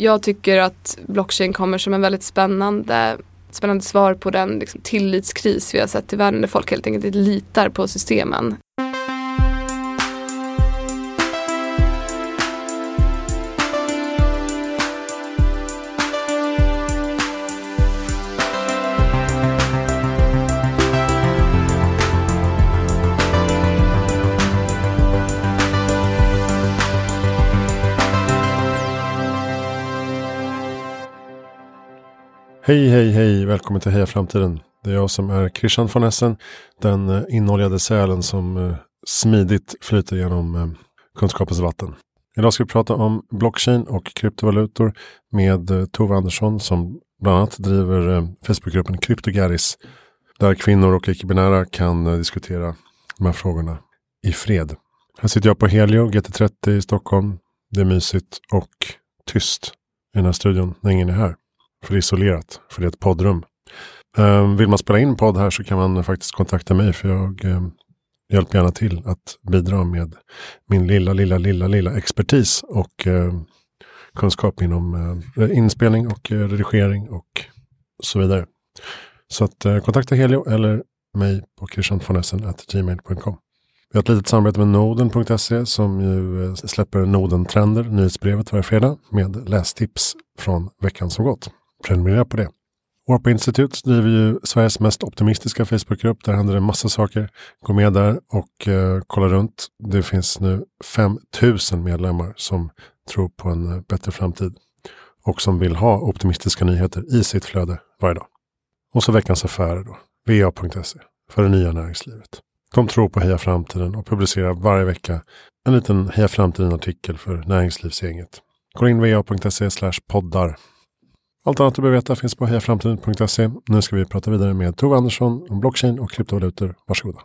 Jag tycker att blockchain kommer som en väldigt spännande, spännande svar på den liksom, tillitskris vi har sett i världen där folk helt enkelt inte litar på systemen. Hej, hej, hej, välkommen till Heja Framtiden. Det är jag som är Christian von Essen, den eh, inoljade sälen som eh, smidigt flyter genom eh, kunskapens vatten. Idag ska vi prata om blockchain och kryptovalutor med Tove Andersson som bland annat driver Facebookgruppen Kryptogaris där kvinnor och icke-binära kan diskutera de här frågorna i fred. Här sitter jag på Helio GT30 i Stockholm. Det är mysigt och tyst i den här studion när ingen är här. För det är isolerat, för det är ett poddrum. Ehm, vill man spela in podd här så kan man faktiskt kontakta mig för jag ehm, hjälper gärna till att bidra med min lilla, lilla, lilla, lilla expertis och ehm, kunskap inom eh, inspelning och eh, redigering och så vidare. Så att eh, kontakta Helio eller mig på christianfonessen.gmail.com. Vi har ett litet samarbete med Noden.se som ju släpper Noden-trender, nyhetsbrevet varje fredag med lästips från veckan som gått prenumerera på det. Warp Institute driver ju Sveriges mest optimistiska Facebookgrupp. Där händer det massa saker. Gå med där och eh, kolla runt. Det finns nu 5000 medlemmar som tror på en eh, bättre framtid. Och som vill ha optimistiska nyheter i sitt flöde varje dag. Och så veckans affärer då. va.se för det nya näringslivet. De tror på Heja Framtiden och publicerar varje vecka en liten Heja Framtiden-artikel för näringslivsgänget. Gå in va.se poddar allt annat du behöver veta finns på hejaframtiden.se. Nu ska vi prata vidare med Tove Andersson om blockchain och kryptovalutor. Varsågoda.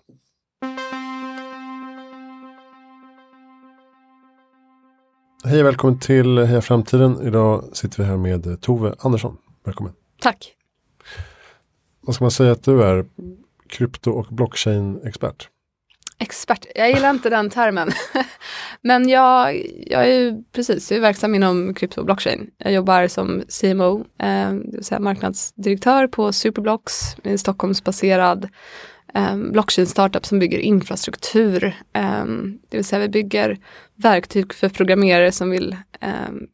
Hej och välkommen till Heja Framtiden. Idag sitter vi här med Tove Andersson. Välkommen. Tack. Vad ska man säga att du är? Krypto och blockchain-expert? Expert, jag gillar inte den termen. Men jag, jag är ju precis, jag är verksam inom krypto och blockchain. Jag jobbar som CMO, eh, det vill säga marknadsdirektör på Superblocks, en Stockholmsbaserad eh, blockchain-startup som bygger infrastruktur. Eh, det vill säga vi bygger verktyg för programmerare som vill eh,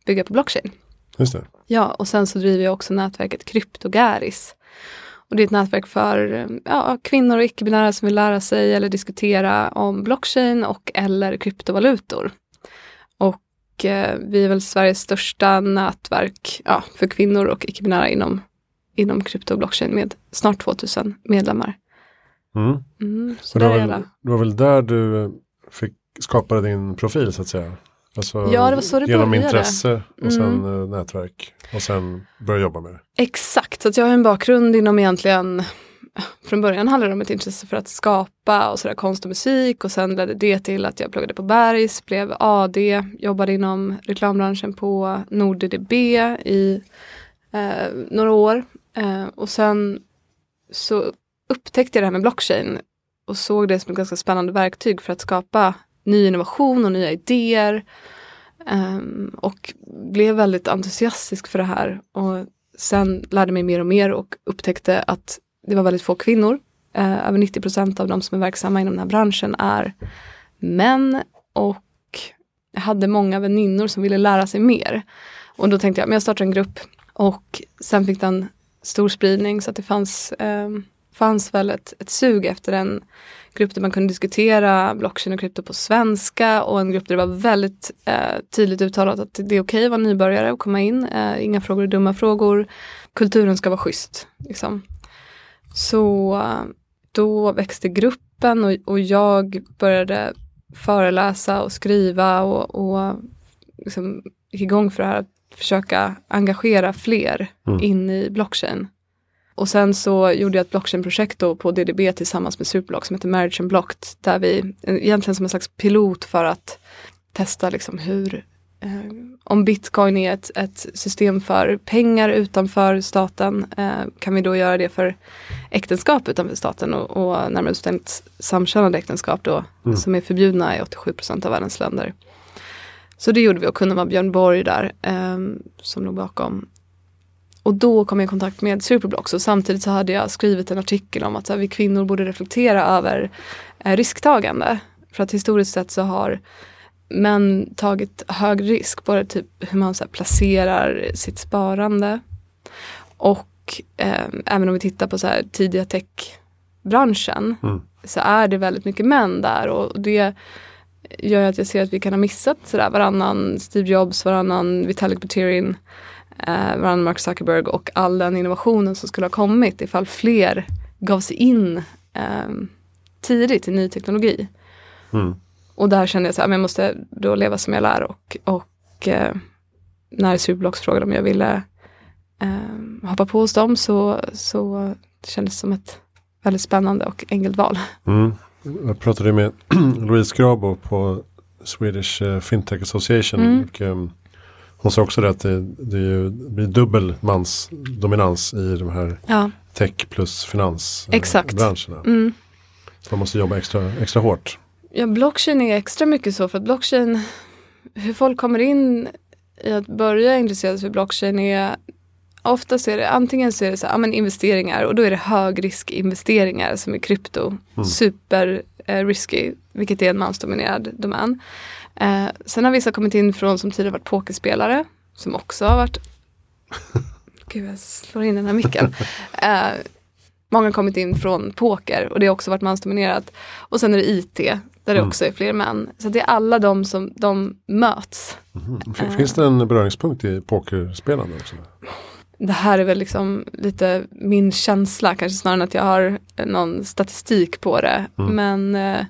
bygga på blockchain. Just det. Ja, och sen så driver jag också nätverket Kryptogaris och det är ett nätverk för ja, kvinnor och icke-binära som vill lära sig eller diskutera om blockchain och eller kryptovalutor. Och eh, vi är väl Sveriges största nätverk ja, för kvinnor och icke-binära inom, inom krypto och blockchain med snart 2000 medlemmar. Mm. Mm, så det, var väl, det var väl där du fick skapa din profil så att säga? Alltså, ja, det var så det genom började. intresse och sen mm. Eh, nätverk och sen börja jobba med det. Exakt, så jag har en bakgrund inom egentligen från början handlade det om ett intresse för att skapa och sådär konst och musik och sen ledde det till att jag pluggade på Bergs, blev AD, jobbade inom reklambranschen på NordDB i eh, några år eh, och sen så upptäckte jag det här med blockchain och såg det som ett ganska spännande verktyg för att skapa ny innovation och nya idéer. Um, och blev väldigt entusiastisk för det här. Och sen lärde mig mer och mer och upptäckte att det var väldigt få kvinnor. Uh, över 90 procent av de som är verksamma inom den här branschen är män. Och jag hade många väninnor som ville lära sig mer. Och då tänkte jag, men jag startar en grupp. Och sen fick den stor spridning så att det fanns, um, fanns väl ett, ett sug efter en grupp där man kunde diskutera blockchain och krypto på svenska och en grupp där det var väldigt eh, tydligt uttalat att det är okej okay att vara nybörjare och komma in. Eh, inga frågor är dumma frågor. Kulturen ska vara schysst. Liksom. Så då växte gruppen och, och jag började föreläsa och skriva och, och liksom igång för det här att försöka engagera fler mm. in i blockchain. Och sen så gjorde jag ett blockchain-projekt på DDB tillsammans med Superblock som heter Marriage Unblocked. Där vi, egentligen som en slags pilot för att testa liksom hur eh, om bitcoin är ett, ett, system för pengar utanför staten, eh, kan vi då göra det för äktenskap utanför staten och, och närmare bestämt samkönade äktenskap då, mm. som är förbjudna i 87 procent av världens länder. Så det gjorde vi och kunden var Björn Borg där eh, som låg bakom. Och då kom jag i kontakt med Superblocks och samtidigt så hade jag skrivit en artikel om att så här, vi kvinnor borde reflektera över eh, risktagande. För att historiskt sett så har män tagit hög risk, både typ hur man så här, placerar sitt sparande och eh, även om vi tittar på så här, tidiga techbranschen Mm. så är det väldigt mycket män där och det gör att jag ser att vi kan ha missat sådär varannan Steve Jobs, varannan Vitalik Buterin, eh, Mark Zuckerberg och all den innovationen som skulle ha kommit ifall fler gav sig in eh, tidigt i ny teknologi. Mm. Och där kände jag så här, men jag måste då leva som jag lär och, och eh, när Superblocks frågade om jag ville eh, hoppa på hos dem så, så det kändes som ett väldigt spännande och enkelt val. Mm. Jag pratade med Louise Grabo på Swedish eh, Fintech Association. Mm. Och, ehm, hon sa också det att det, det, blir dubbel mansdominans i de här Ja, tech plus finans eh, mm. Man måste jobba extra, extra hårt. ja, blockchain är extra mycket så för att blockchain, hur folk kommer in i att börja intressera sig för blockchain är Oftast är det antingen så är det så här, ja, men investeringar och då är det högriskinvesteringar som är krypto. Super eh, risky, vilket är en mansdominerad domän. Eh, sen har vissa kommit in från som tidigare varit pokerspelare, som också har varit Gud, jag slår in den här micken. Eh, många har kommit in från poker och det har också varit mansdominerat. Och sen är det IT, där det Mm. också är fler män. Så det är alla de som de möts. Mm. Finns det en beröringspunkt i pokerspelande också? Det här är väl liksom lite min känsla, kanske snarare än att jag har någon statistik på det. Mm. Men eh,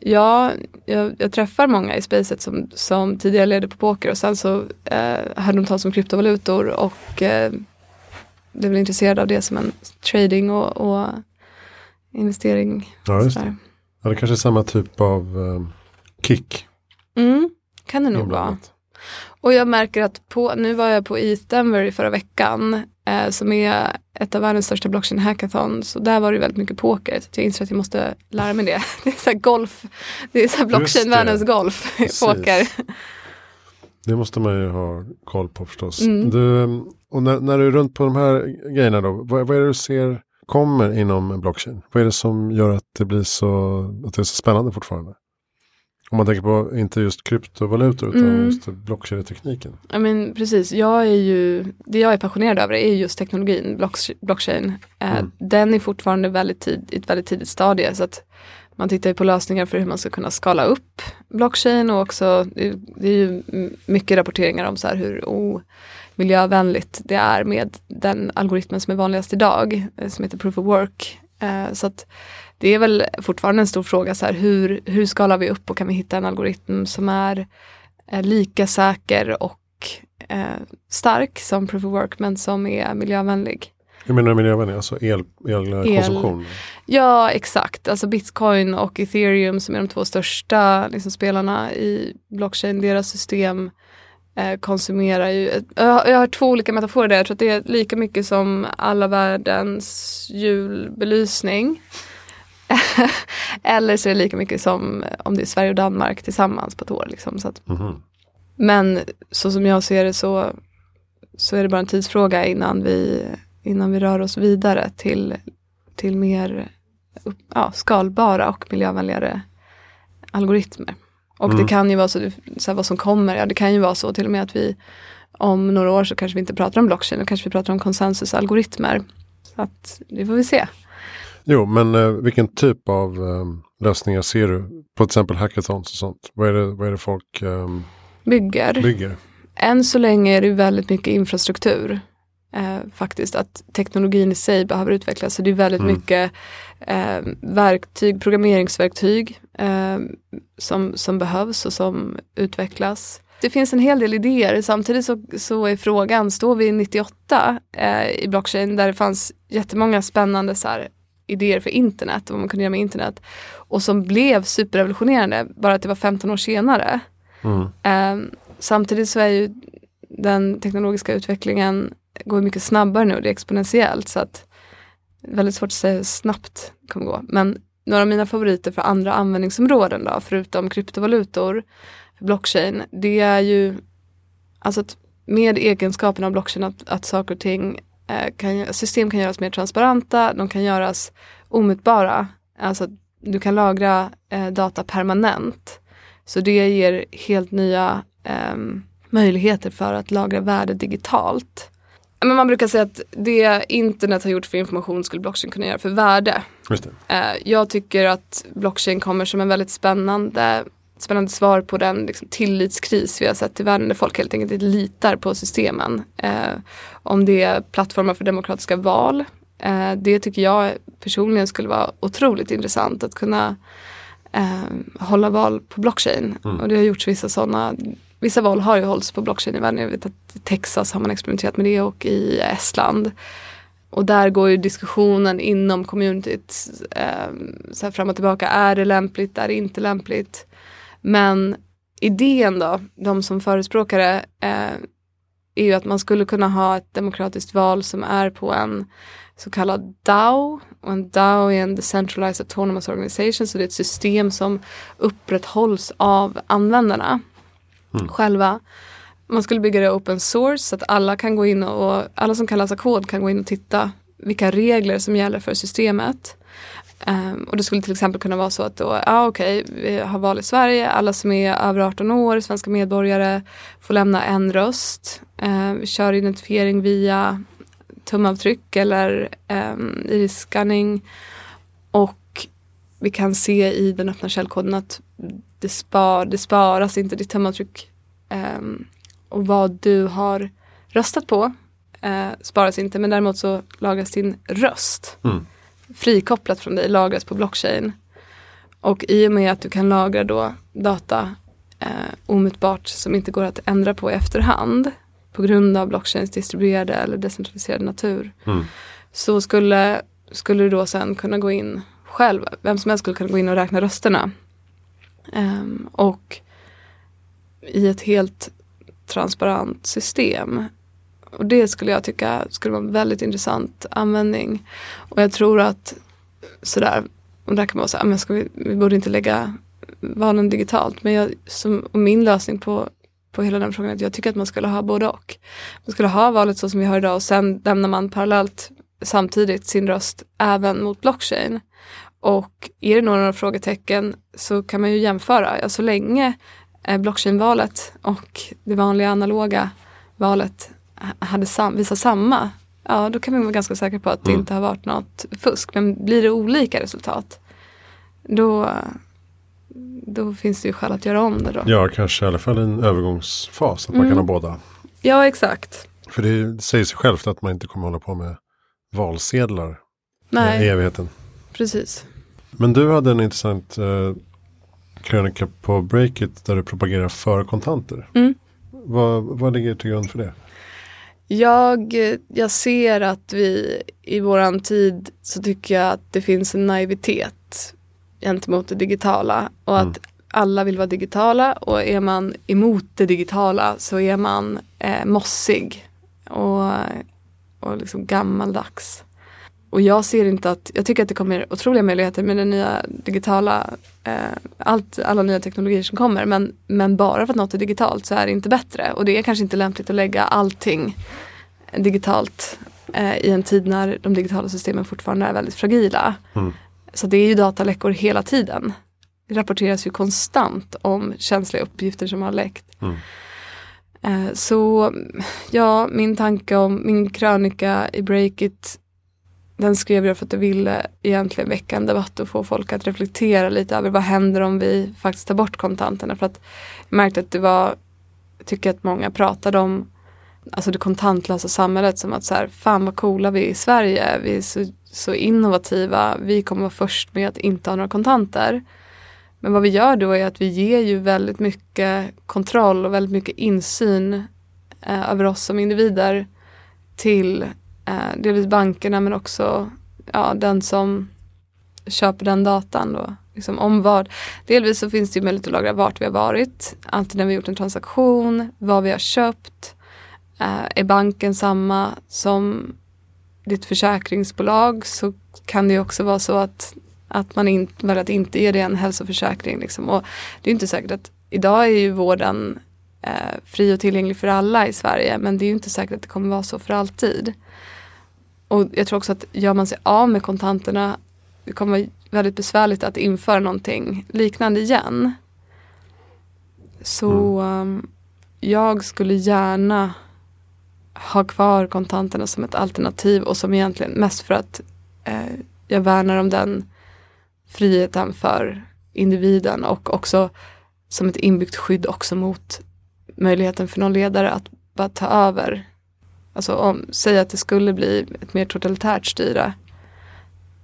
ja, jag, jag träffar många i spacet som, som tidigare ledde på poker och sen så eh, hade de talat om kryptovalutor och eh, blev intresserade av det som en trading och, och investering. Ja, just det. Ja, det kanske är samma typ av eh, kick. Mm, kan det nog vara. Och jag märker att på, nu var jag på ETH Denver i förra veckan eh, som är ett av världens största blockchain hackathons och där var det väldigt mycket poker så jag inser att jag måste lära mig det. Det är så golf, det är så blockchain världens golf, Precis. poker. Det måste man ju ha koll på förstås. Mm. Du, och när, när du är runt på de här grejerna då, vad, vad är det du ser kommer inom blockchain? Vad är det som gör att det blir så, att det är så spännande fortfarande? Om man tänker på inte just kryptovalutor utan Mm. just blockchain-tekniken. Ja men precis, jag är ju, det jag är passionerad över är just teknologin, blocks- blockchain. Eh, Mm. Den är fortfarande väldigt tid, i ett väldigt tidigt stadie så att man tittar ju på lösningar för hur man ska kunna skala upp blockchain och också, det, är ju mycket rapporteringar om så här hur omiljövänligt det är med den algoritmen som är vanligast idag, eh, som heter proof of work. Eh, så att det är väl fortfarande en stor fråga så här, hur, hur skalar vi upp och kan vi hitta en algoritm som är eh, lika säker och eh, stark som proof of work men som är miljövänlig. Jag menar miljövänlig, alltså el, elkonsumtion. Ja exakt, alltså bitcoin och ethereum som är de två största liksom, spelarna i blockchain, deras system eh, konsumerar ju, jag har två olika metaforer där, jag tror att det är lika mycket som alla världens julbelysning. Eller så är det lika mycket som om det är Sverige och Danmark tillsammans på ett år. Liksom, så att, Mhm. men så som jag ser det så, så är det bara en tidsfråga innan vi, innan vi rör oss vidare till, till mer ja, skalbara och miljövänligare algoritmer. Och Mm. det kan ju vara så, så här, vad som kommer, ja det kan ju vara så till och med att vi om några år så kanske vi inte pratar om blockchain, då kanske vi pratar om konsensusalgoritmer. Så att det får vi se. Jo, men eh, vilken typ av eh, lösningar ser du? På till exempel hackathons och sånt. Vad är det, vad är det folk eh, Bygger. bygger? Än så länge är det väldigt mycket infrastruktur. Eh, faktiskt att teknologin i sig behöver utvecklas. Så det är väldigt Mm. mycket eh, verktyg, programmeringsverktyg eh, som, som behövs och som utvecklas. Det finns en hel del idéer. Samtidigt så, så är frågan, står vi 98 eh, i blockchain där det fanns jättemånga spännande så här, idéer för internet och vad man kunde göra med internet och som blev superrevolutionerande bara att det var 15 år senare. Mm. Eh, samtidigt så är ju den teknologiska utvecklingen går mycket snabbare nu, det är exponentiellt så att väldigt svårt att säga hur snabbt det kommer gå. Men några av mina favoriter för andra användningsområden då, förutom kryptovalutor, blockchain, det är ju alltså att med egenskapen av blockchain att, att saker och ting kan, system kan göras mer transparenta, de kan göras omutbara. Alltså du kan lagra eh, data permanent. Så det ger helt nya eh, möjligheter för att lagra värde digitalt. Men man brukar säga att det internet har gjort för information skulle blockchain kunna göra för värde. Eh, jag tycker att blockchain kommer som en väldigt spännande spännande svar på den liksom, tillitskris vi har sett i världen där folk helt enkelt inte litar på systemen. Eh, om det är plattformar för demokratiska val. Eh, det tycker jag personligen skulle vara otroligt intressant att kunna eh, hålla val på blockchain. Mm. Och det har gjorts vissa sådana Vissa val har ju hållits på blockchain i världen. Jag vet att i Texas har man experimenterat med det och i Estland. Och där går ju diskussionen inom communityt eh, så fram och tillbaka. Är det lämpligt? Är det inte lämpligt? Men idén då, de som förespråkar det, eh, är ju att man skulle kunna ha ett demokratiskt val som är på en så kallad DAO. Och en DAO är en Decentralized Autonomous Organization, så det är ett system som upprätthålls av användarna mm. själva. Man skulle bygga det open source så att alla kan gå in och alla som kan läsa kod kan gå in och titta vilka regler som gäller för systemet. Um, och det skulle till exempel kunna vara så att då, ja ah, okej, okay, vi har val i Sverige, alla som är över 18 år, svenska medborgare, får lämna en röst. Uh, vi kör identifiering via tumavtryck eller ehm, um, scanning. Och vi kan se i den öppna källkoden att det, spar, det sparas inte ditt tumavtryck um, och vad du har röstat på uh, sparas inte men däremot så lagras din röst. Mm frikopplat från dig, lagras på blockchain. Och i och med att du kan lagra då data eh, omutbart som inte går att ändra på i efterhand på grund av blockchains distribuerade eller decentraliserade natur. Mm. Så skulle, skulle du då sen kunna gå in själv, vem som helst skulle kunna gå in och räkna rösterna. Um, och i ett helt transparent system och det skulle jag tycka skulle vara en väldigt intressant användning. Och jag tror att sådär, och där kan man säga, ah, men ska vi, vi borde inte lägga valen digitalt. Men jag, som, min lösning på, på hela den frågan är att jag tycker att man skulle ha både och. Man skulle ha valet så som vi har idag och sen lämnar man parallellt samtidigt sin röst även mot blockchain. Och är det några frågetecken så kan man ju jämföra. Ja, så länge eh, blockchain-valet och det vanliga analoga valet hade sam visat samma, ja då kan vi vara ganska säkra på att det mm. inte har varit något fusk. Men blir det olika resultat, då, då finns det ju skäl att göra om det då. Ja, kanske i alla fall en övergångsfas, att man kan ha mm. båda. Ja, exakt. För det säger sig självt att man inte kommer hålla på med valsedlar Nej. i evigheten. Precis. Men du hade en intressant eh, krönika på Breakit där du propagerar för kontanter. Mm. Vad, vad ligger till grund för det? Jag, jag ser att vi i våran tid så tycker jag att det finns en naivitet gentemot det digitala och att mm. alla vill vara digitala och är man emot det digitala så är man eh, mossig och, och liksom gammaldags. Och jag ser inte att, jag tycker att det kommer otroliga möjligheter med den nya digitala, eh, allt, alla nya teknologier som kommer. Men, men bara för att något är digitalt så är det inte bättre. Och det är kanske inte lämpligt att lägga allting digitalt eh, i en tid när de digitala systemen fortfarande är väldigt fragila. Mm. Så det är ju dataläckor hela tiden. Det rapporteras ju konstant om känsliga uppgifter som har läckt. Mm. Eh, så ja, min tanke om min krönika i Breakit den skrev jag för att jag ville egentligen väcka en debatt och få folk att reflektera lite över vad händer om vi faktiskt tar bort kontanterna. För att jag märkte att det var, jag tycker att många pratade om alltså det kontantlösa samhället som att så här, fan vad coola vi är i Sverige, vi är så, så innovativa, vi kommer vara först med att inte ha några kontanter. Men vad vi gör då är att vi ger ju väldigt mycket kontroll och väldigt mycket insyn eh, över oss som individer till eh, delvis bankerna men också ja, den som köper den datan då. Liksom om vad. Delvis så finns det ju möjlighet att lagra vart vi har varit, alltid när vi gjort en transaktion, vad vi har köpt. Eh, är banken samma som ditt försäkringsbolag så kan det ju också vara så att, att man in, väljer att inte ge dig en hälsoförsäkring. Liksom. Och det är inte säkert att idag är ju vården eh, fri och tillgänglig för alla i Sverige men det är ju inte säkert att det kommer vara så för alltid. Och jag tror också att gör man sig av med kontanterna det kommer vara väldigt besvärligt att införa någonting liknande igen. Så Mm. um, jag skulle gärna ha kvar kontanterna som ett alternativ och som egentligen mest för att eh, jag värnar om den friheten för individen och också som ett inbyggt skydd också mot möjligheten för någon ledare att bara ta över. Alltså om, säg att det skulle bli ett mer totalitärt styre.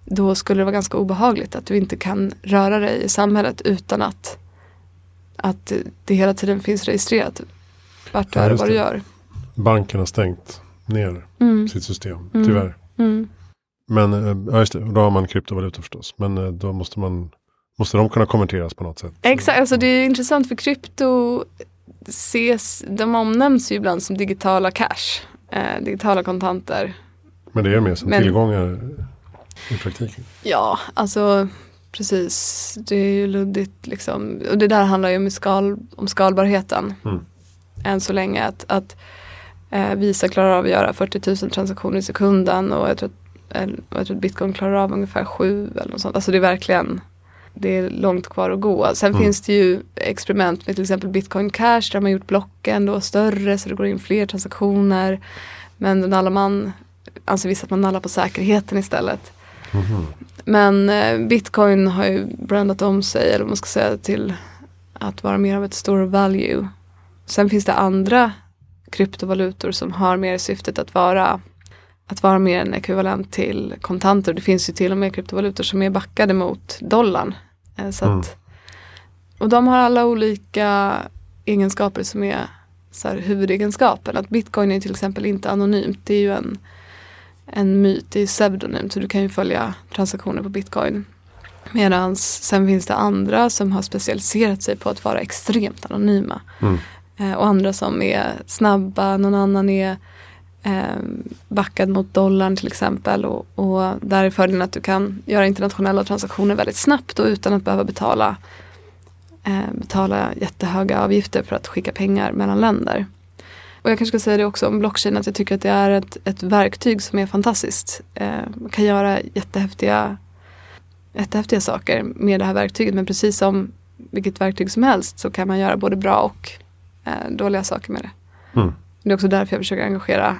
Då skulle det vara ganska obehagligt att du inte kan röra dig i samhället utan att, att det hela tiden finns registrerat vart du är och vad du gör. Banken har stängt ner Mm. sitt system, Mm. tyvärr. Mm. Men eh, ja, just det, då har man kryptovalutor förstås. Men eh, då måste man måste de kunna konverteras på något sätt. Exakt, alltså det är intressant för krypto ses, de omnämns ju ibland som digitala cash, eh, digitala kontanter. Men det är mer som Men- tillgångar i praktiken. Ja, alltså precis. Det är ju luddigt liksom. Och det där handlar ju om, skal, om skalbarheten. Mm. Än så länge att, att eh, Visa klarar av att göra 40 000 transaktioner i sekunden och jag tror att, jag tror att bitcoin klarar av ungefär sju eller något sånt. Alltså det är verkligen det är långt kvar att gå. Sen Mm. finns det ju experiment med till exempel bitcoin cash där man har gjort blocken då större så det går in fler transaktioner. Men då nallar man, anser vissa att man nallar på säkerheten istället. Mhm. Men eh, bitcoin har ju brandat om sig, eller vad man ska säga, till att vara mer av ett store value. Sen finns det andra kryptovalutor som har mer syftet att vara att vara mer en ekvivalent till kontanter. Det finns ju till och med kryptovalutor som är backade mot dollarn. Eh, Så Mm. att, och de har alla olika egenskaper som är så här, huvudegenskapen. Att bitcoin är till exempel inte anonymt. Det är ju en, en myt, det är pseudonymt. Så du kan ju följa transaktioner på bitcoin. Medan sen finns det andra som har specialiserat sig på att vara extremt anonyma. Mm. Eh, och andra som är snabba, någon annan är eh, backad mot dollarn till exempel. Och, och där är fördelen att du kan göra internationella transaktioner väldigt snabbt och utan att behöva betala, eh, betala jättehöga avgifter för att skicka pengar mellan länder. Och jag kanske ska säga det också om blockchain att jag tycker att det är ett, ett verktyg som är fantastiskt. Eh, man kan göra jättehäftiga, jättehäftiga saker med det här verktyget men precis som vilket verktyg som helst så kan man göra både bra och eh, dåliga saker med det. Mm. Det är också därför jag försöker engagera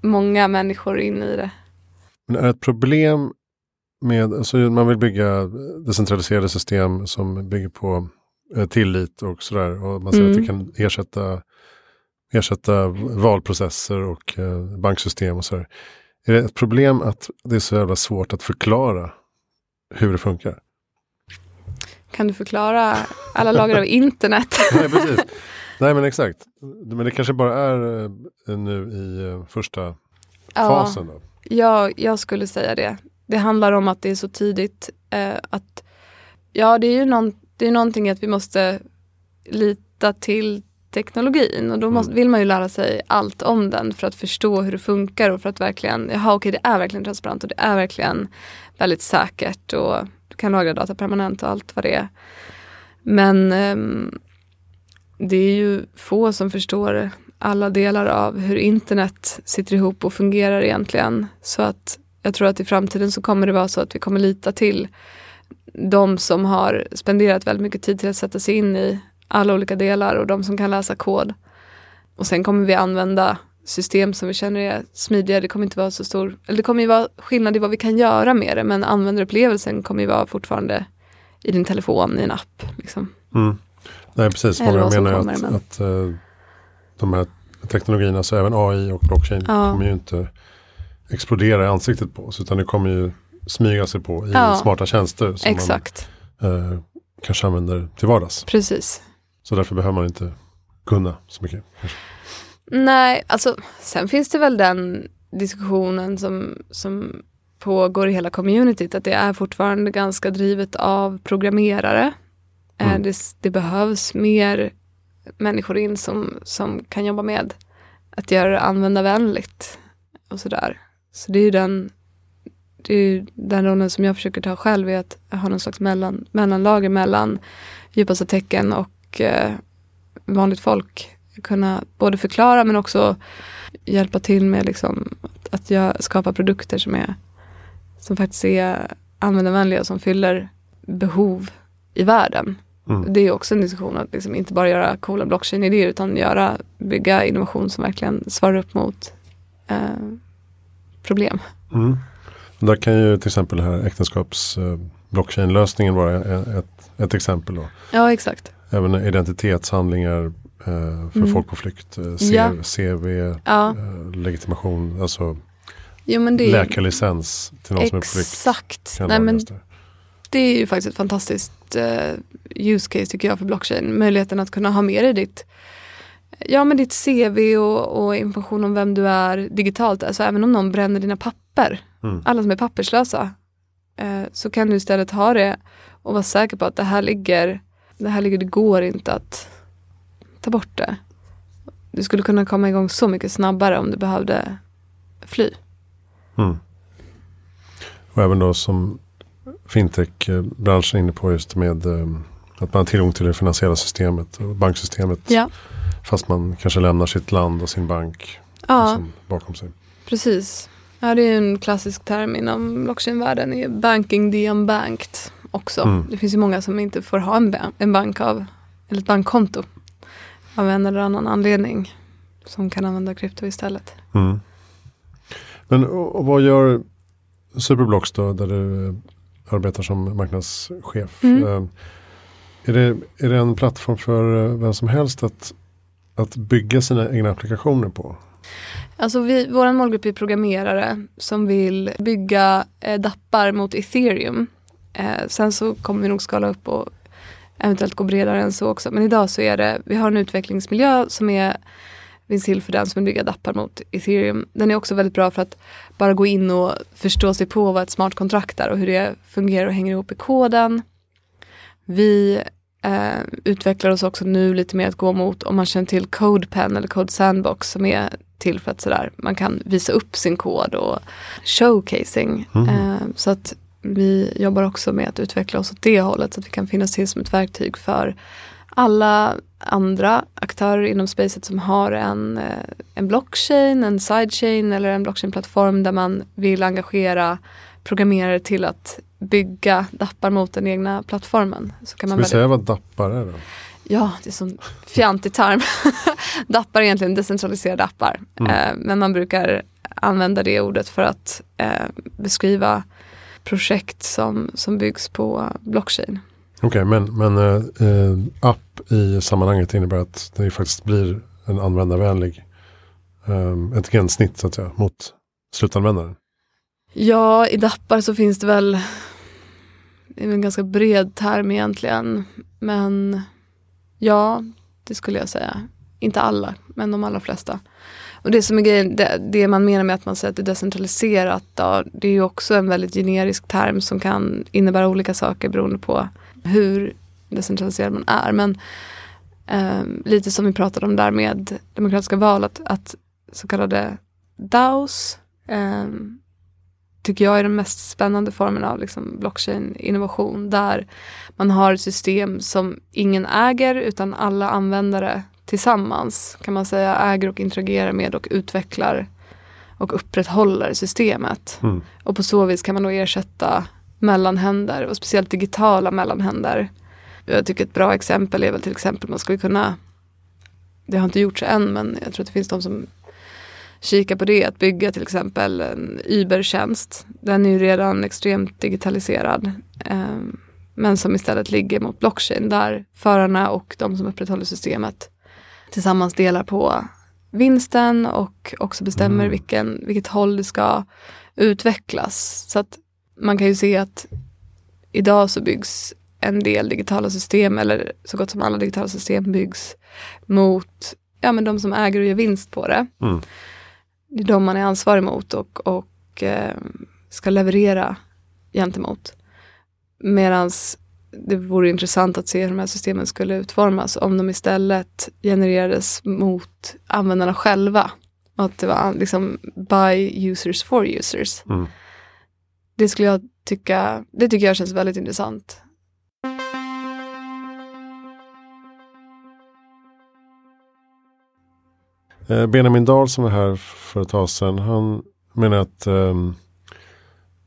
många människor in i det. Men är det ett problem med, alltså man vill bygga decentraliserade system som bygger på eh, tillit och sådär. Och man säger Mm. att det kan ersätta, ersätta valprocesser och eh, banksystem och sådär. Är det ett problem att det är så jävla svårt att förklara hur det funkar? Kan du förklara alla lager av internet? Nej, precis. Nej, men exakt. Men det kanske bara är eh, nu i eh, första fasen. Då. Ja, jag skulle säga det. Det handlar om att det är så tidigt eh, att ja, det är ju någon, det är någonting att vi måste lita till teknologin och då måste, Mm. vill man ju lära sig allt om den för att förstå hur det funkar och för att verkligen, jaha okej det är verkligen transparent och det är verkligen väldigt säkert och du kan lagra data permanent och allt vad det är. Men ehm, det är ju få som förstår alla delar av hur internet sitter ihop och fungerar egentligen. Så att jag tror att i framtiden så kommer det vara så att vi kommer lita till de som har spenderat väldigt mycket tid till att sätta sig in i alla olika delar och de som kan läsa kod. Och sen kommer vi använda system som vi känner är smidiga. Det kommer inte vara så stor, eller det kommer ju vara skillnad i vad vi kan göra med det men användarupplevelsen kommer ju vara fortfarande i din telefon, i en app. Liksom. Mm. Nej, precis. Många menar ju kommer, att, men- att eh, de här teknologierna, så även AI och blockchain, Ja. kommer ju inte explodera i ansiktet på oss. Utan det kommer ju smyga sig på i Ja. smarta tjänster som Exakt, man eh, kanske använder till vardags. precis. Så därför behöver man inte kunna så mycket. kanske. Nej, alltså sen finns det väl den diskussionen som, som pågår i hela communityt att det är fortfarande ganska drivet av programmerare. Mm. Eh, det, det behövs mer människor in som, som kan jobba med att göra det användarvänligt och sådär. Så det är ju den, det är den rollen som jag försöker ta själv är att ha någon slags mellan, mellanlager mellan djupaste tecken och eh, vanligt folk kunna både förklara men också hjälpa till med liksom att, att jag skapa produkter som är som faktiskt är användarvänliga och som fyller behov i världen. Mm. Det är också en diskussion att liksom inte bara göra coola blockchain-idéer utan göra, bygga innovation som verkligen svarar upp mot eh, problem. Mm. Där kan ju till exempel det här äktenskaps eh, vara ett, ett exempel. Då. Ja exakt. Även identitetshandlingar eh, för mm. folk på flykt, eh, CV, ja. CV ja. Eh, legitimation, alltså jo, men det läkarlicens till någon exakt. som är på flykt. Exakt. Det är ju faktiskt ett fantastiskt uh, use case tycker jag för blockchain. Möjligheten att kunna ha med dig ditt, ja, men ditt CV och, och information om vem du är digitalt. Alltså även om någon bränner dina papper, mm. alla som är papperslösa, uh, så kan du istället ha det och vara säker på att det här ligger, det här ligger, det går inte att ta bort det. Du skulle kunna komma igång så mycket snabbare om du behövde fly. Mm. Och även då som fintech-branschen inne på just med eh, att man har tillgång till det finansiella systemet och banksystemet. Ja. Fast man kanske lämnar sitt land och sin bank ja. liksom bakom sig. Precis. Ja, det är en klassisk term inom blockchain-världen. Banking the unbanked också. Mm. Det finns ju många som inte får ha en, en bank av, eller ett bankkonto av en eller annan anledning. Som kan använda krypto istället. Mm. Men och, och vad gör Superblocks då, där du arbetar som marknadschef. Mm. Eh, är, det, är det en plattform för eh, vem som helst att, att bygga sina egna applikationer på? Alltså vi, vår målgrupp är programmerare som vill bygga eh, dappar mot ethereum. Eh, sen så kommer vi nog skala upp och eventuellt gå bredare än så också. Men idag så är det, vi har en utvecklingsmiljö som är finns till för den som vill bygga dappar mot ethereum. Den är också väldigt bra för att bara gå in och förstå sig på vad ett smart kontrakt är och hur det fungerar och hänger ihop i koden. Vi eh, utvecklar oss också nu lite mer att gå mot om man känner till CodePen eller Code Sandbox som är till för att sådär, man kan visa upp sin kod och showcasing. Mm. Eh, så att vi jobbar också med att utveckla oss åt det hållet så att vi kan finnas till som ett verktyg för alla andra aktörer inom spacet som har en, eh, en blockchain, en sidechain eller en blockchainplattform där man vill engagera programmerare till att bygga dappar mot den egna plattformen. Så kan man Ska vi säga vad dappar är då? Ja, det är som fjantig term. dappar är egentligen decentraliserade appar. Mm. Eh, men man brukar använda det ordet för att eh, beskriva projekt som, som byggs på blockchain. Okej, okay, men, men äh, app i sammanhanget innebär att det faktiskt blir en användarvänlig, äh, ett gränssnitt så att säga mot slutanvändaren. Ja, i dappar så finns det väl, det är en ganska bred term egentligen, men ja, det skulle jag säga. Inte alla, men de allra flesta. Och det som är grejen, det, det, man menar med att man säger att det är decentraliserat, då, det är ju också en väldigt generisk term som kan innebära olika saker beroende på hur decentraliserad man är. Men eh, lite som vi pratade om där med demokratiska val, att, att så kallade DAOs eh, tycker jag är den mest spännande formen av liksom blockchain-innovation där man har ett system som ingen äger utan alla användare tillsammans kan man säga äger och interagerar med och utvecklar och upprätthåller systemet. Mm. Och på så vis kan man då ersätta mellanhänder och speciellt digitala mellanhänder. Jag tycker ett bra exempel är väl till exempel man skulle kunna, det har inte gjorts än men jag tror att det finns de som kikar på det, att bygga till exempel en Uber-tjänst. Den är ju redan extremt digitaliserad. Eh, men som istället ligger mot blockchain där förarna och de som upprätthåller systemet tillsammans delar på vinsten och också bestämmer mm. vilken, vilket håll det ska utvecklas. Så att man kan ju se att idag så byggs en del digitala system eller så gott som alla digitala system byggs mot ja, men de som äger och gör vinst på det. Mm. Det är de man är ansvarig mot och, och eh, ska leverera gentemot. Medan det vore intressant att se hur de här systemen skulle utformas om de istället genererades mot användarna själva. Och att det var liksom by users for users. Mm det skulle jag tycka, det tycker jag känns väldigt intressant. Eh, Benjamin Dahl som var här för ett tag sedan, han menar att um,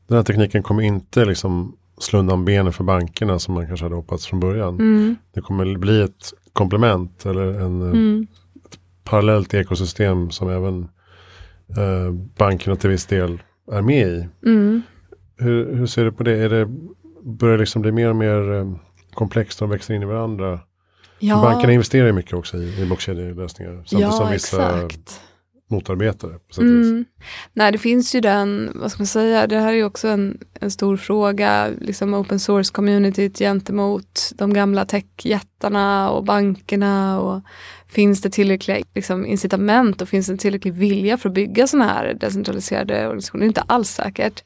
den här tekniken kommer inte liksom slå undan benen för bankerna som man kanske hade hoppats från början. Mm. Det kommer bli ett komplement eller en, eh, mm. ett parallellt ekosystem som även uh, bankerna till viss del är med i. Mm. Hur, hur ser du på det? Är det börjar det liksom bli mer och mer eh, komplext och växer in i varandra? Ja, Bankerna investerar ju mycket också i, i blockkedjelösningar. Samtidigt ja som vissa exakt. motarbetar det. Mm. Nej, det finns ju den, vad ska man säga, det här är ju också en, en stor fråga, liksom open source communityt gentemot de gamla techjättarna och bankerna och finns det tillräckliga liksom, incitament och finns det tillräcklig vilja för att bygga sådana här decentraliserade organisationer? Det är inte alls säkert.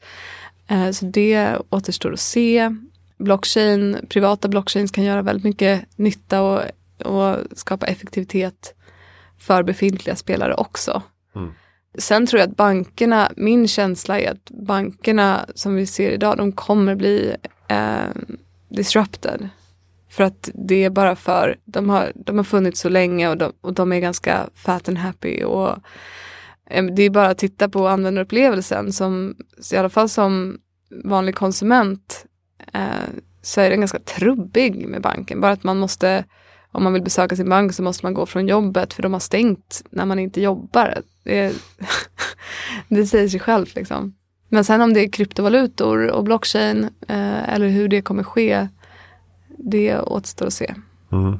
Eh, så det återstår att se. Blockchain, privata blockchains kan göra väldigt mycket nytta och, och skapa effektivitet för befintliga spelare också. Mm. Sen tror jag att bankerna, min känsla är att bankerna som vi ser idag, de kommer bli eh, disrupted. För att det är bara för, de har, de har funnits så länge och de, och de är ganska fat and happy. Och, det är bara att titta på användarupplevelsen som, i alla fall som vanlig konsument, eh, så är den ganska trubbig med banken. Bara att man måste, om man vill besöka sin bank så måste man gå från jobbet för de har stängt när man inte jobbar. Det, är, det säger sig självt liksom. Men sen om det är kryptovalutor och blockchain eh, eller hur det kommer ske, det återstår att se. Mm.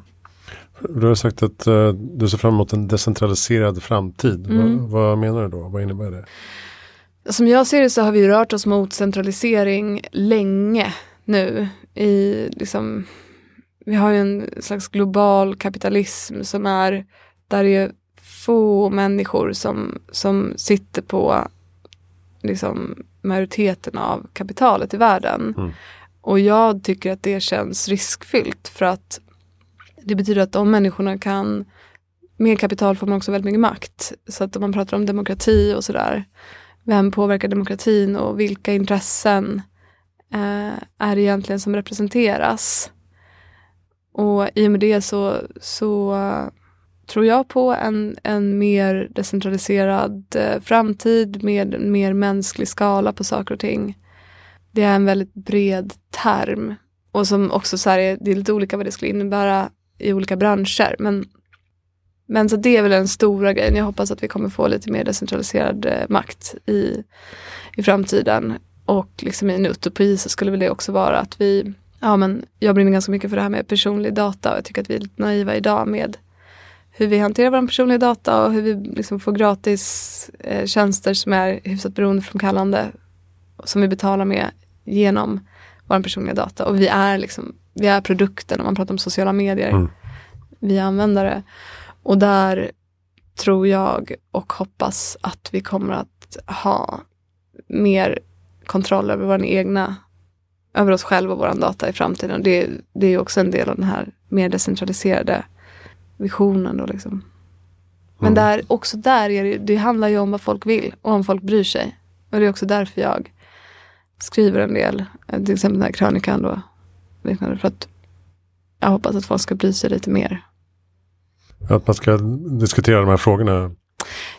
Du har sagt att eh, du ser fram emot en decentraliserad framtid. Mm. Vad, vad menar du då? Vad innebär det? Som jag ser det så har vi rört oss mot centralisering länge nu. I, liksom, vi har ju en slags global kapitalism som är där det är få människor som, som sitter på liksom, majoriteten av kapitalet i världen. Mm. Och jag tycker att det känns riskfyllt för att det betyder att de människorna kan med kapital får man också väldigt mycket makt. Så att om man pratar om demokrati och sådär, vem påverkar demokratin och vilka intressen eh, är det egentligen som representeras? Och i och med det så, så eh, tror jag på en, en mer decentraliserad eh, framtid med en mer mänsklig skala på saker och ting. Det är en väldigt bred term och som också så här är, det är lite olika vad det skulle innebära i olika branscher. Men, men så det är väl den stora grejen. Jag hoppas att vi kommer få lite mer decentraliserad eh, makt i, i framtiden. Och liksom i en utopi så skulle väl det också vara att vi, ja men jag brinner ganska mycket för det här med personlig data och jag tycker att vi är lite naiva idag med hur vi hanterar vår personliga data och hur vi liksom får gratis eh, tjänster som är hyfsat beroendeframkallande som vi betalar med genom vår personliga data. Och vi är liksom, vi är produkten om man pratar om sociala medier. Mm. Vi är användare. Och där tror jag och hoppas att vi kommer att ha mer kontroll över våra egna, över oss själva och vår data i framtiden. Det, det är också en del av den här mer decentraliserade visionen då liksom. Men Mm. där, också där är det, det handlar ju om vad folk vill och om folk bryr sig. Och det är också därför jag skriver en del, eh, till exempel den här krönikan då. Liknande, för att jag hoppas att folk ska bry sig lite mer. Att man ska diskutera de här frågorna i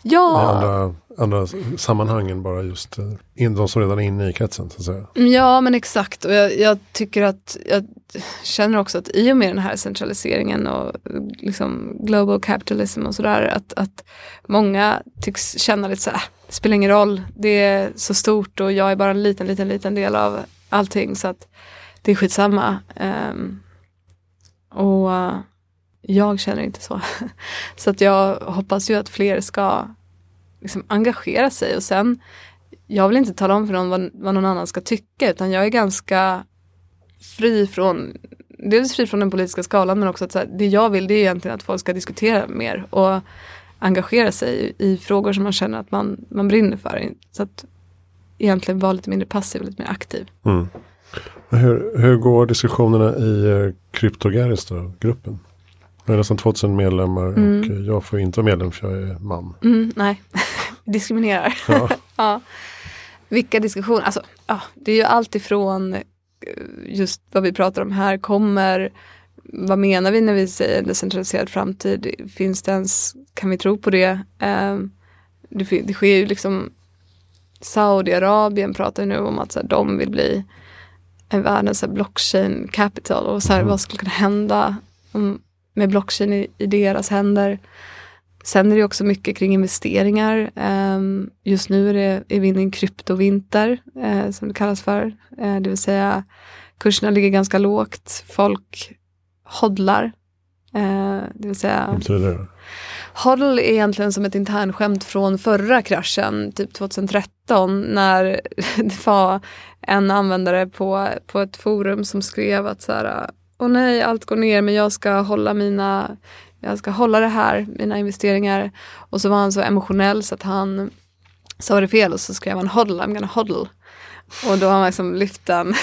Ja, andra, andra sammanhang än bara just eh, in, de som redan är inne i kretsen. Så att säga. ja men exakt. Och jag, jag tycker att, jag känner också att i och med den här centraliseringen och liksom global capitalism och sådär, att, att många tycks känna lite så här, "Äh, det spelar ingen roll, det är så stort och jag är bara en liten, liten, liten del av allting så att det är skitsamma. Um, och uh, jag känner inte så. så att jag hoppas ju att fler ska liksom engagera sig och sen jag vill inte tala om för någon vad, vad någon annan ska tycka utan jag är ganska fri från dels fri från den politiska skalan men också att så här, det jag vill det är egentligen att folk ska diskutera mer och engagera sig i, i frågor som man känner att man, man brinner för. Så att egentligen vara lite mindre passiv och lite mer aktiv. Mm. Hur, hur går diskussionerna i uh, Kryptogaris då, gruppen? Jag är nästan 2000 medlemmar och Mm. eh, jag får inte vara medlem för jag är man. Mm, nej, diskriminerar. Ja. ja. Vilka diskussioner, alltså ja, det är ju allt ifrån eh, just vad vi pratar om här kommer, vad menar vi när vi säger decentraliserad framtid, finns det ens kan vi tro på det? Eh, det, det sker ju liksom Saudiarabien pratar nu om att så här, de vill bli en världens så blockchain capital och så här, mm. vad skulle kunna hända om, med blockchain i, i, deras händer. Sen är det också mycket kring investeringar. Um, just nu är, det, är vi inne i en kryptovinter uh, som det kallas för. Uh, det vill säga kurserna ligger ganska lågt. Folk hodlar. Uh, det vill säga... Hodl är egentligen som ett internskämt från förra kraschen, typ 2013, när det var en användare på, på ett forum som skrev att så här, åh nej, allt går ner men jag ska hålla mina, jag ska hålla det här, mina investeringar. Och så var han så emotionell så att han sa det fel och så skrev han hodl, I'm gonna hodl. Och då har man liksom lyft den.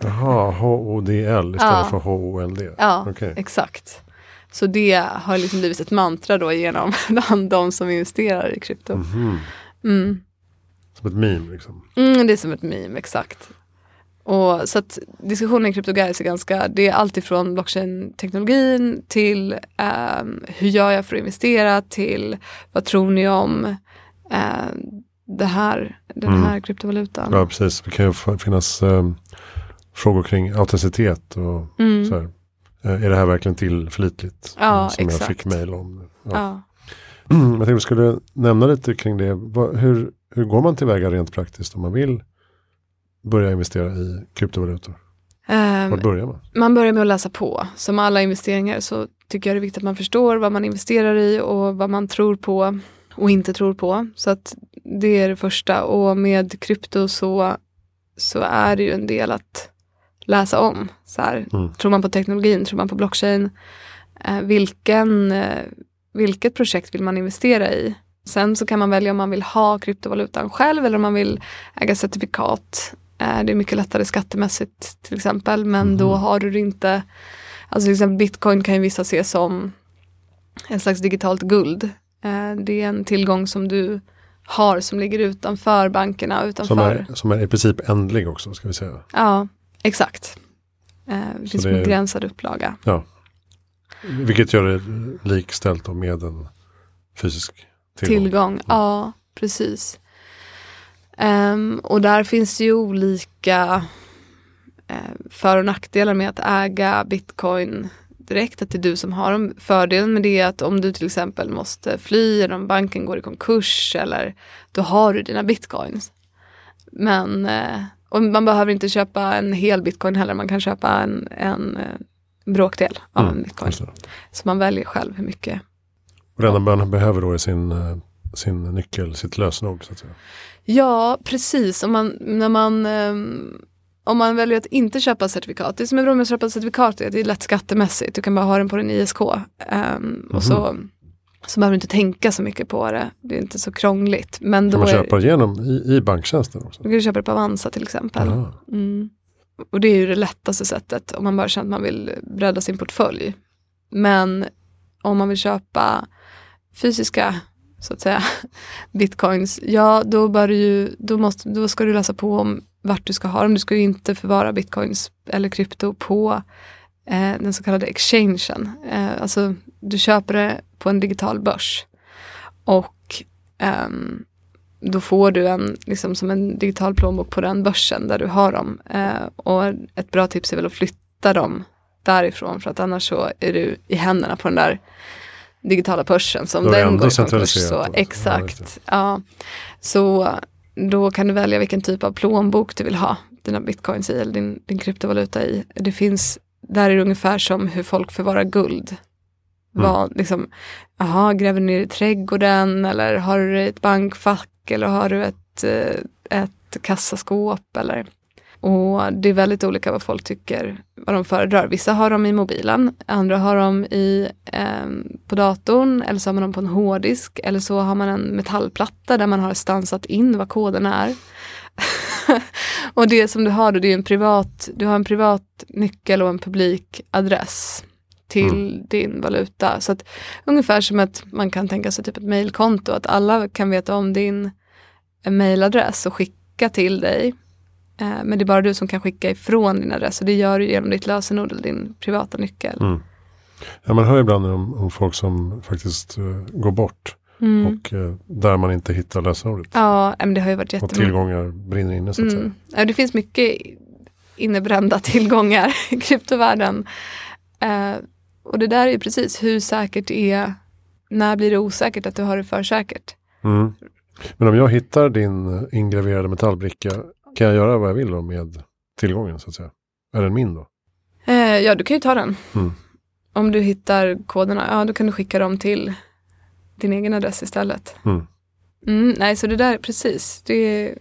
Jaha, H-O-D-L istället ja. för H-O-L-D? Ja, okay. exakt. Så det har liksom blivit ett mantra då genom bland de som investerar i krypto. Mm. Mm. Som ett meme liksom? Mm, det är som ett meme, exakt. Och, så att diskussionen i CryptoGuides är ganska, det är alltifrån blockchain-teknologin till um, hur gör jag för att investera till vad tror ni om uh, det här, den mm. här kryptovalutan. Ja precis, det kan ju finnas um, frågor kring autenticitet och mm. så här. Uh, är det här verkligen tillförlitligt? Ja, som exakt. jag fick mejl om. Ja. Ja. jag tänkte vi skulle nämna lite kring det. Hur, hur går man tillväga rent praktiskt om man vill börja investera i kryptovalutor? Um, Var börjar man? Man börjar med att läsa på. Som alla investeringar så tycker jag det är viktigt att man förstår vad man investerar i och vad man tror på och inte tror på. Så att det är det första. Och med krypto så, så är det ju en del att läsa om. Så här, mm. Tror man på teknologin? Tror man på blockchain? Eh, vilken, eh, vilket projekt vill man investera i? Sen så kan man välja om man vill ha kryptovalutan själv eller om man vill äga certifikat. Eh, det är mycket lättare skattemässigt till exempel men mm. då har du inte, alltså till exempel bitcoin kan ju vissa se som en slags digitalt guld. Eh, det är en tillgång som du har som ligger utanför bankerna. Utanför. Som, är, som är i princip ändlig också ska vi säga. Ja, exakt. Eh, det finns en begränsad upplaga. Ja. Vilket gör det likställt med en fysisk tillgång. tillgång. Mm. Ja, precis. Um, och där finns ju olika uh, för och nackdelar med att äga bitcoin direkt. Att det är du som har dem. Fördelen med det är att om du till exempel måste fly eller om banken går i konkurs eller då har du dina bitcoins. Men uh, och man behöver inte köpa en hel bitcoin heller. Man kan köpa en, en uh, bråkdel av mm, en bitcoin. Så man väljer själv hur mycket. Man behöver då är sin, sin nyckel, sitt lösenord. Så att säga. Ja, precis. Om man, när man, um, om man väljer att inte köpa certifikat. Det som är bra med att köpa certifikat är att det är lätt skattemässigt. Du kan bara ha den på din ISK. Um, mm Och så, mhm. så behöver du inte tänka så mycket på det. Det är inte så krångligt. Men kan man köpa det genom i, i banktjänsten också? Du kan köpa det på Avanza till exempel. Mm. Och det är ju det lättaste sättet om man bara känner att man vill bredda sin portfölj. Men om man vill köpa fysiska så att säga, bitcoins, ja då, bör ju, då, måste, då ska du läsa på om vart du ska ha dem. Du ska ju inte förvara bitcoins eller krypto på eh, den så kallade exchangen. Eh, alltså du köper det på en digital börs. Och eh, då får du en, liksom som en digital plånbok på den börsen där du har dem. Eh, och ett bra tips är väl att flytta dem därifrån för att annars så är du i händerna på den där digitala börsen som då den går i konkurs. Så, exakt. Ja, så då kan du välja vilken typ av plånbok du vill ha dina bitcoins i eller din, din kryptovaluta i. Det finns, där är det ungefär som hur folk förvarar guld. Mm. Vad, liksom, aha, gräver ner i trädgården eller har du ett bankfack eller har du ett, eh, ett kassaskåp eller och det är väldigt olika vad folk tycker, vad de föredrar. Vissa har dem i mobilen, andra har dem i, eh, på datorn eller så har man dem på en hårddisk eller så har man en metallplatta där man har stansat in vad koden är. och det som du har då, det är en privat, du har en privat nyckel och en publik adress till mm. din valuta. Så att ungefär som att man kan tänka sig typ ett mailkonto, att alla kan veta om din mailadress och skicka till dig men det är bara du som kan skicka ifrån din adress och det gör du genom ditt lösenord eller din privata nyckel. Mm. Ja, man hör ibland om, om folk som faktiskt uh, går bort. Mm. Och uh, där man inte hittar lösenordet. Ja, men det har ju varit och jättemånga. tillgångar brinner inne så att säga. Mm. Ja, det finns mycket innebrända tillgångar i kryptovärlden. Eh, och det där är ju precis hur säkert är, när blir det osäkert att du har det för säkert? Mm. Men om jag hittar din ingraverade metallbricka, kan jag göra vad jag vill med tillgången så att säga? Är den min då? Eh, ja, du kan ju ta den. Mm. Om du hittar koderna, ja då kan du skicka dem till din egen adress istället. Mm. Mm, nej, så det där, precis. Det,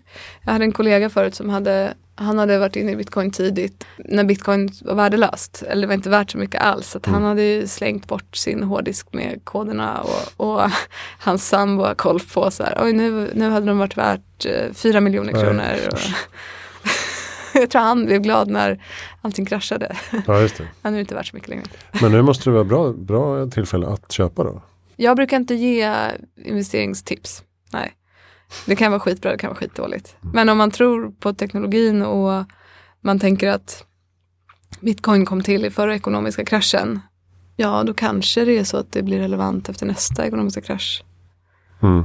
jag hade en kollega förut som hade, han hade varit inne i bitcoin tidigt när bitcoin var värdelöst. Eller det var inte värt så mycket alls. Att Mm. Han hade ju slängt bort sin hårddisk med koderna och, och hans sambo har koll på så här, oj nu, nu hade de varit värt eh, fyra miljoner kronor. Och jag tror han blev glad när allting kraschade. Ja, just det. Han är inte värt så mycket längre. Men nu måste det vara bra, bra tillfälle att köpa då. Jag brukar inte ge investeringstips. Nej. Det kan vara skitbra, det kan vara skitdåligt. Men om man tror på teknologin och man tänker att bitcoin kom till i förra ekonomiska kraschen. Ja, då kanske det är så att det blir relevant efter nästa ekonomiska krasch. Mm.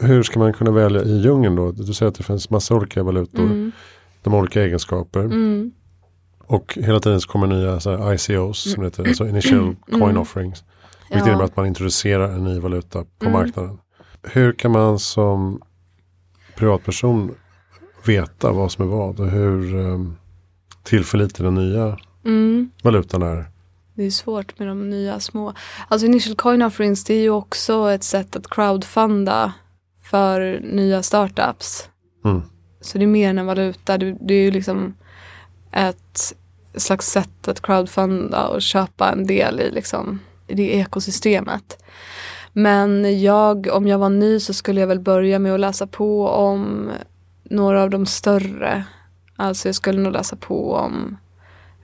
Hur ska man kunna välja i djungeln då? Du säger att det finns massa olika valutor. Mm. De har olika egenskaper. Mm. Och hela tiden så kommer nya så här, ICOs, som det heter, alltså initial coin Mm. offerings. Vilket innebär Ja. att man introducerar en ny valuta på Mm. marknaden. Hur kan man som privatperson veta vad som är vad och hur um, tillförlitlig den nya Mm. valutan är? Det är svårt med de nya små. Alltså initial coin offerings det är ju också ett sätt att crowdfunda för nya startups. Mm. Så det är mer än en valuta. Det, det är ju liksom ett slags sätt att crowdfunda och köpa en del i liksom i det ekosystemet. Men jag, om jag var ny så skulle jag väl börja med att läsa på om några av de större. Alltså jag skulle nog läsa på om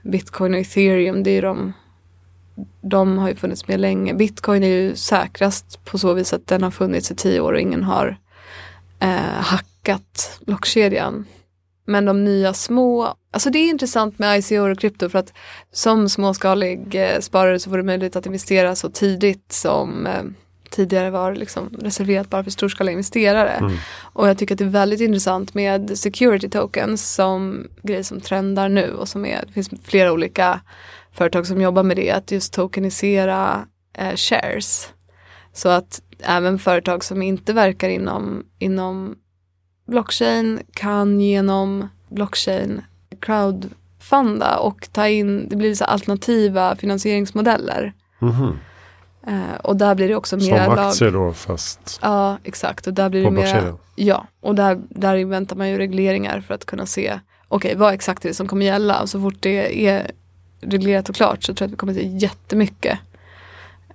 Bitcoin och ethereum. Det är de, de har ju funnits med länge. Bitcoin är ju säkrast på så vis att den har funnits i tio år och ingen har eh, hackat blockkedjan. Men de nya små, alltså det är intressant med ICO och krypto för att som småskalig eh, sparare så får du möjlighet att investera så tidigt som eh, tidigare var liksom reserverat bara för storskaliga investerare. Mm. Och jag tycker att det är väldigt intressant med security tokens som grej som trendar nu och som är, det finns flera olika företag som jobbar med det, att just tokenisera eh, shares. Så att även företag som inte verkar inom, inom blockchain kan genom blockchain crowdfunda och ta in, det blir så alternativa finansieringsmodeller. Mhm. Eh, och där blir det också Som mer lag. aktier då fast Ja, exakt. Och där blir det mer, ja, och där, där väntar man ju regleringar för att kunna se, okej, vad exakt är det som kommer gälla? Och så fort det är reglerat och klart så tror jag att vi kommer se jättemycket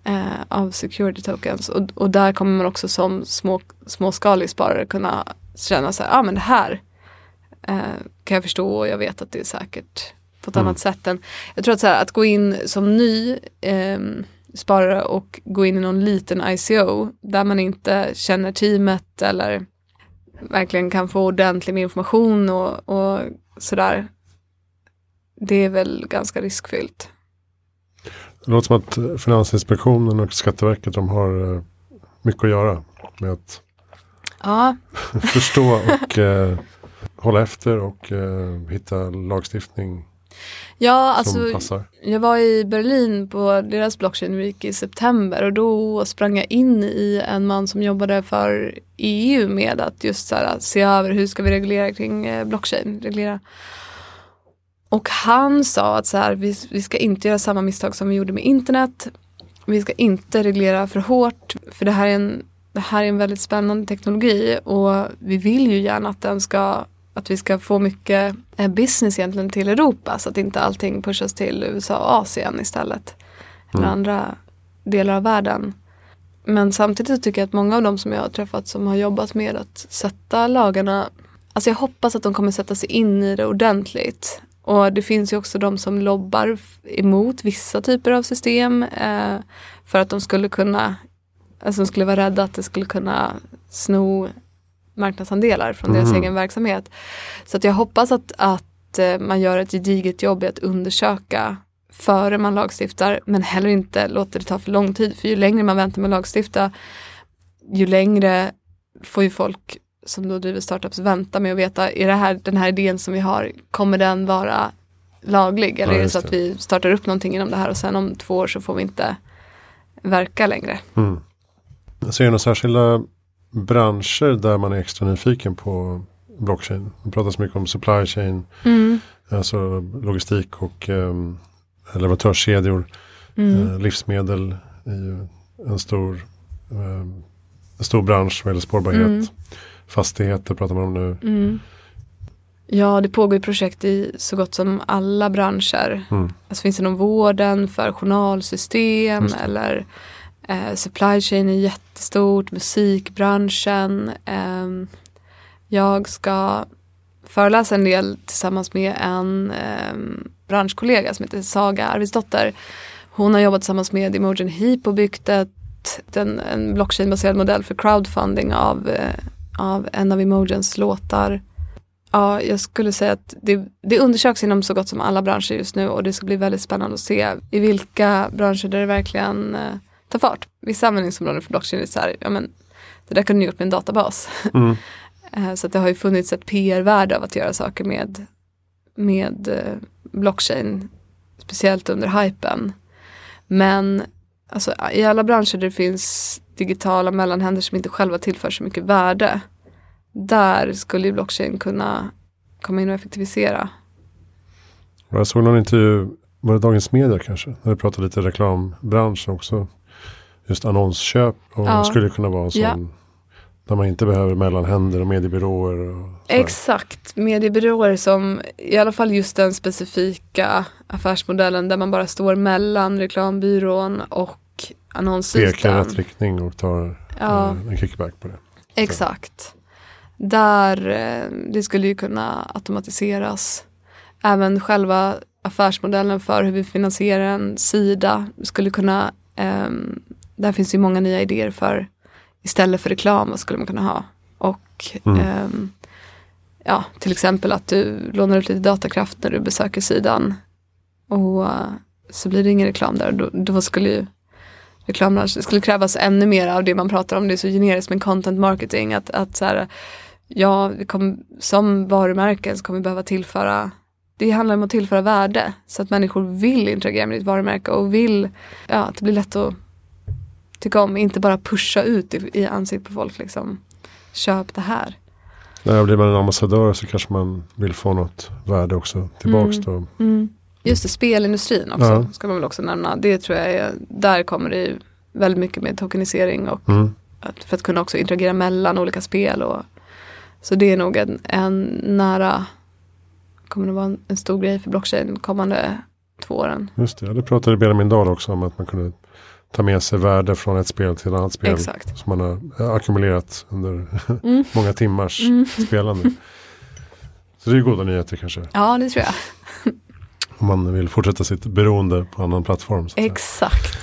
eh, av security tokens. Och, och där kommer man också som små, småskalig sparare kunna känna så här, ja ah, men det här eh, kan jag förstå och jag vet att det är säkert på ett Mm. annat sätt än, jag tror att så här, att gå in som ny ehm, sparare och gå in i någon liten ICO där man inte känner teamet eller verkligen kan få ordentlig information och, och sådär. Det är väl ganska riskfyllt. Det låter som att Finansinspektionen och Skatteverket de har eh, mycket att göra med att Ja, förstå och eh, hålla efter och eh, hitta lagstiftning ja alltså jag var i Berlin på deras blockchain week i september och då sprang jag in i en man som jobbade för EU med att just så här, se över hur ska vi reglera kring eh, blockchain. Reglera. Och han sa att så här, vi, vi ska inte göra samma misstag som vi gjorde med internet. Vi ska inte reglera för hårt för det här är en, det här är en väldigt spännande teknologi och vi vill ju gärna att den ska att vi ska få mycket eh, business egentligen till Europa så att inte allting pushas till USA och Asien istället. Eller Mm. andra delar av världen. Men samtidigt tycker jag att många av dem som jag har träffat som har jobbat med att sätta lagarna, alltså jag hoppas att de kommer sätta sig in i det ordentligt. Och det finns ju också de som lobbar emot vissa typer av system eh, för att de skulle kunna, alltså de skulle vara rädda att det skulle kunna sno marknadsandelar från deras Mhm. egen verksamhet. Så att jag hoppas att, att eh, man gör ett gediget jobb i att undersöka före man lagstiftar men heller inte låter det ta för lång tid. För ju längre man väntar med att lagstifta ju längre får ju folk som då driver startups vänta med att veta, är det här, den här idén som vi har, kommer den vara laglig? Eller Ja, är det så att det. vi startar upp någonting inom det här och sen om två år så får vi inte verka längre? Mm. Ser du några särskilda branscher där man är extra nyfiken på blockchain? Det pratas mycket om supply chain, alltså logistik och um, leverantörskedjor. Mm. Eh, livsmedel är ju en stor, ehm, en stor bransch vad gäller spårbarhet. Mm. Fastigheter pratar man om nu. Mm. Ja, det pågår ju projekt i så gott som alla branscher. Mm. Alltså finns det inom vården för journalsystem eller eh, supply chain är jättestort, musikbranschen. Ehm, jag ska föreläsa en del tillsammans med en ehm, branschkollega som heter Saga Arvidsdotter. Hon har jobbat tillsammans med Imogen Heap och byggt ett, en, en blockchainbaserad modell för crowdfunding av, eh, av en av Imogens låtar. Ja, jag skulle säga att det, det undersöks inom så gott som alla branscher just nu och det ska bli väldigt spännande att se i vilka branscher där det verkligen eh, tar fart. Vissa användningsområden för blockchain är så här, ja men det där kunde ni gjort med en databas. Mm. Eh, så att det har ju funnits ett PR-värde av att göra saker med, med eh, blockchain, speciellt under hypen. Men alltså, i alla branscher där det finns digitala mellanhänder som inte själva tillför så mycket värde, där skulle ju blockchain kunna komma in och effektivisera. Jag såg någon intervju, var det Dagens Media kanske? Där det pratade lite reklambranschen också. Just annonsköp och Ja. skulle kunna vara en sån. Ja. Där man inte behöver mellanhänder och mediebyråer. Och. Exakt, mediebyråer som i alla fall just den specifika affärsmodellen där man bara står mellan reklambyrån och Pekar i rätt riktning och tar Ja. eh, en kickback på det. Exakt. Där eh, det skulle ju kunna automatiseras. Även själva affärsmodellen för hur vi finansierar en sida skulle kunna, ehm, där finns ju många nya idéer för istället för reklam, vad skulle man kunna ha? Och Mm. ehm, ja, till exempel att du lånar ut lite datakraft när du besöker sidan och eh, så blir det ingen reklam där. Då, då skulle ju reklambranschen, det skulle krävas ännu mer av det man pratar om, det är så generiskt med content marketing, att, att så här, ja, vi kommer, som varumärken så kommer vi behöva tillföra, det handlar om att tillföra värde, så att människor vill interagera med ditt varumärke och vill, ja, att det blir lätt att tycka om, inte bara pusha ut i, i ansiktet på folk liksom, köp det här. När blir man en ambassadör så kanske man vill få något värde också tillbaks Mm. då. Just det, spelindustrin också Ja. ska man väl också nämna. Det tror jag är, där kommer det väldigt mycket med tokenisering och Mm. att, för att kunna också interagera mellan olika spel. Och, så det är nog en, en nära, kommer det vara en, en stor grej för blockchain kommande två åren. Just det, ja, det pratade Benjamin Dahl också om att man kunde ta med sig värde från ett spel till ett annat spel. Exakt. Som man har eh, ackumulerat under Mm. många timmars Mm. spelande. Så det är goda nyheter kanske. Ja, det tror jag. Om man vill fortsätta sitt beroende på annan plattform. Exakt.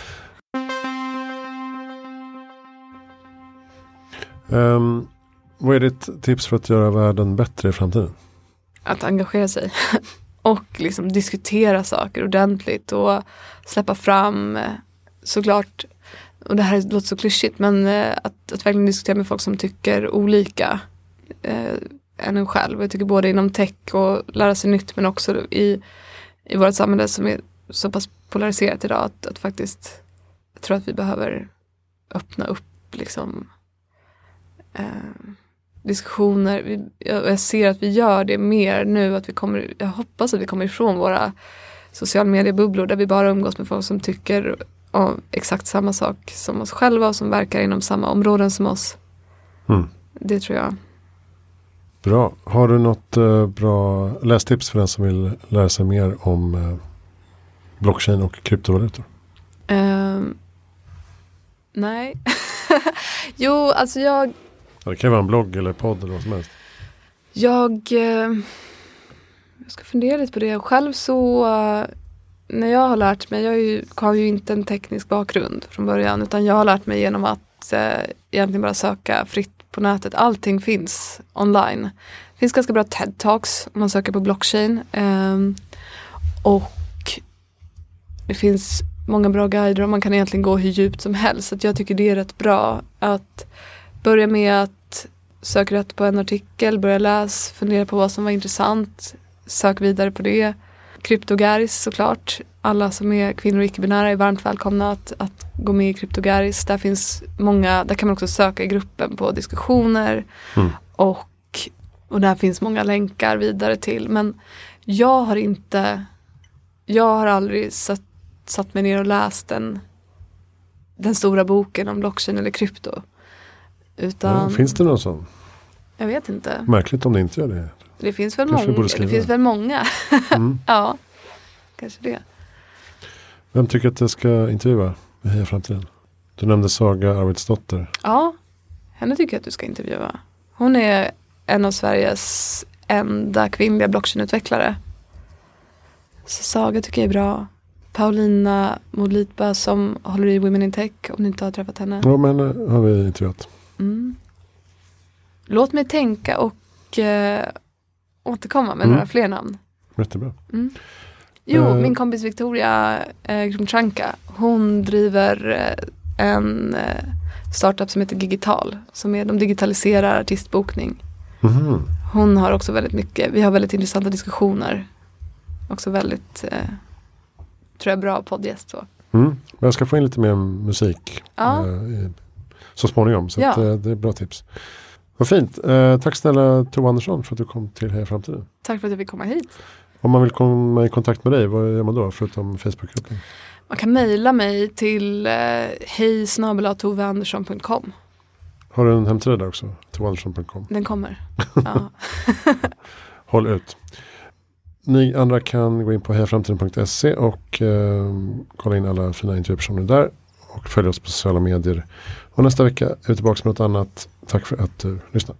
Ehm, vad är ditt tips för att göra världen bättre i framtiden? Att engagera sig. Och liksom diskutera saker ordentligt och släppa fram såklart, och det här låter så klyschigt, men eh, att, att verkligen diskutera med folk som tycker olika eh, än en själv. Jag tycker både inom tech och lära sig nytt men också i, i vårt samhälle som är så pass polariserat idag att, att faktiskt jag tror att vi behöver öppna upp liksom eh, diskussioner. Vi, jag, jag ser att vi gör det mer nu. Att vi kommer, jag hoppas att vi kommer ifrån våra sociala mediebubblor där vi bara umgås med folk som tycker om exakt samma sak som oss själva och som verkar inom samma områden som oss. Mm. Det tror jag. Bra. Har du något eh, bra lästips för den som vill lära sig mer om eh, blockchain och kryptovalutor? Ehm, nej. jo, alltså jag, Ja, det kan vara en blogg eller podd eller vad som helst. Jag, eh, jag ska fundera lite på det. Själv så, när jag har lärt mig, jag ju, har ju inte en teknisk bakgrund från början, utan jag har lärt mig genom att eh, egentligen bara söka fritt på nätet. Allting finns online. Det finns ganska bra TED-talks om man söker på blockchain. Eh, och det finns många bra guider och man kan egentligen gå hur djupt som helst. Så jag tycker det är rätt bra att börja med att söka rätt på en artikel, börja läsa, fundera på vad som var intressant, sök vidare på det. Kryptogaris såklart. Alla som är kvinnor och icke-binära är varmt välkomna att, att gå med i Kryptogaris. Där finns många, där kan man också söka i gruppen på diskussioner Mm. och, och där finns många länkar vidare till. Men jag har inte, jag har aldrig satt, satt mig ner och läst den, den stora boken om blockchain eller krypto. Utan, Ja, finns det någon sån? Jag vet inte. Märkligt om det inte gör det. Det finns väl Kanske många. Det finns väl många. Mm. ja, kanske det. Vem tycker att jag ska intervjua i Heja Framtiden? Du nämnde Saga Arvidsdotter. Ja, henne tycker jag att du ska intervjua. Hon är en av Sveriges enda kvinnliga blockchainutvecklare. Så Saga tycker jag är bra. Paulina Molitba som håller i Women in Tech om ni inte har träffat henne. Ja men eh, har vi intervjuat. Mm. Låt mig tänka och eh, återkomma med Mm. några fler namn. Jättebra. Mm. Jo, Eh. min kompis Victoria eh, Grumchanka, hon driver eh, en eh, startup som heter Gigital. Som är, de digitaliserar artistbokning. Mhm. Hon har också väldigt mycket, vi har väldigt intressanta diskussioner. Också väldigt, eh, tror jag, bra poddgäst så. Mm. Men jag ska få in lite mer musik Ja. eh, så småningom. Så Ja. att, eh, det är bra tips. Vad fint. Eh, tack snälla Tove Andersson för att du kom till Heja Framtiden. Tack för att jag fick komma hit. Om man vill komma i kontakt med dig, vad gör man då förutom Facebookgruppen? Man kan mejla mig till eh, hej toveandersson.com. Har du en hemsida där också? Toveandersson.com. Den kommer. Ja. Håll ut. Ni andra kan gå in på hejaframtiden.se och eh, kolla in alla fina intervjupersoner där. Och följ oss på sociala medier. Och nästa vecka är vi tillbaka med något annat. Tack för att du lyssnade.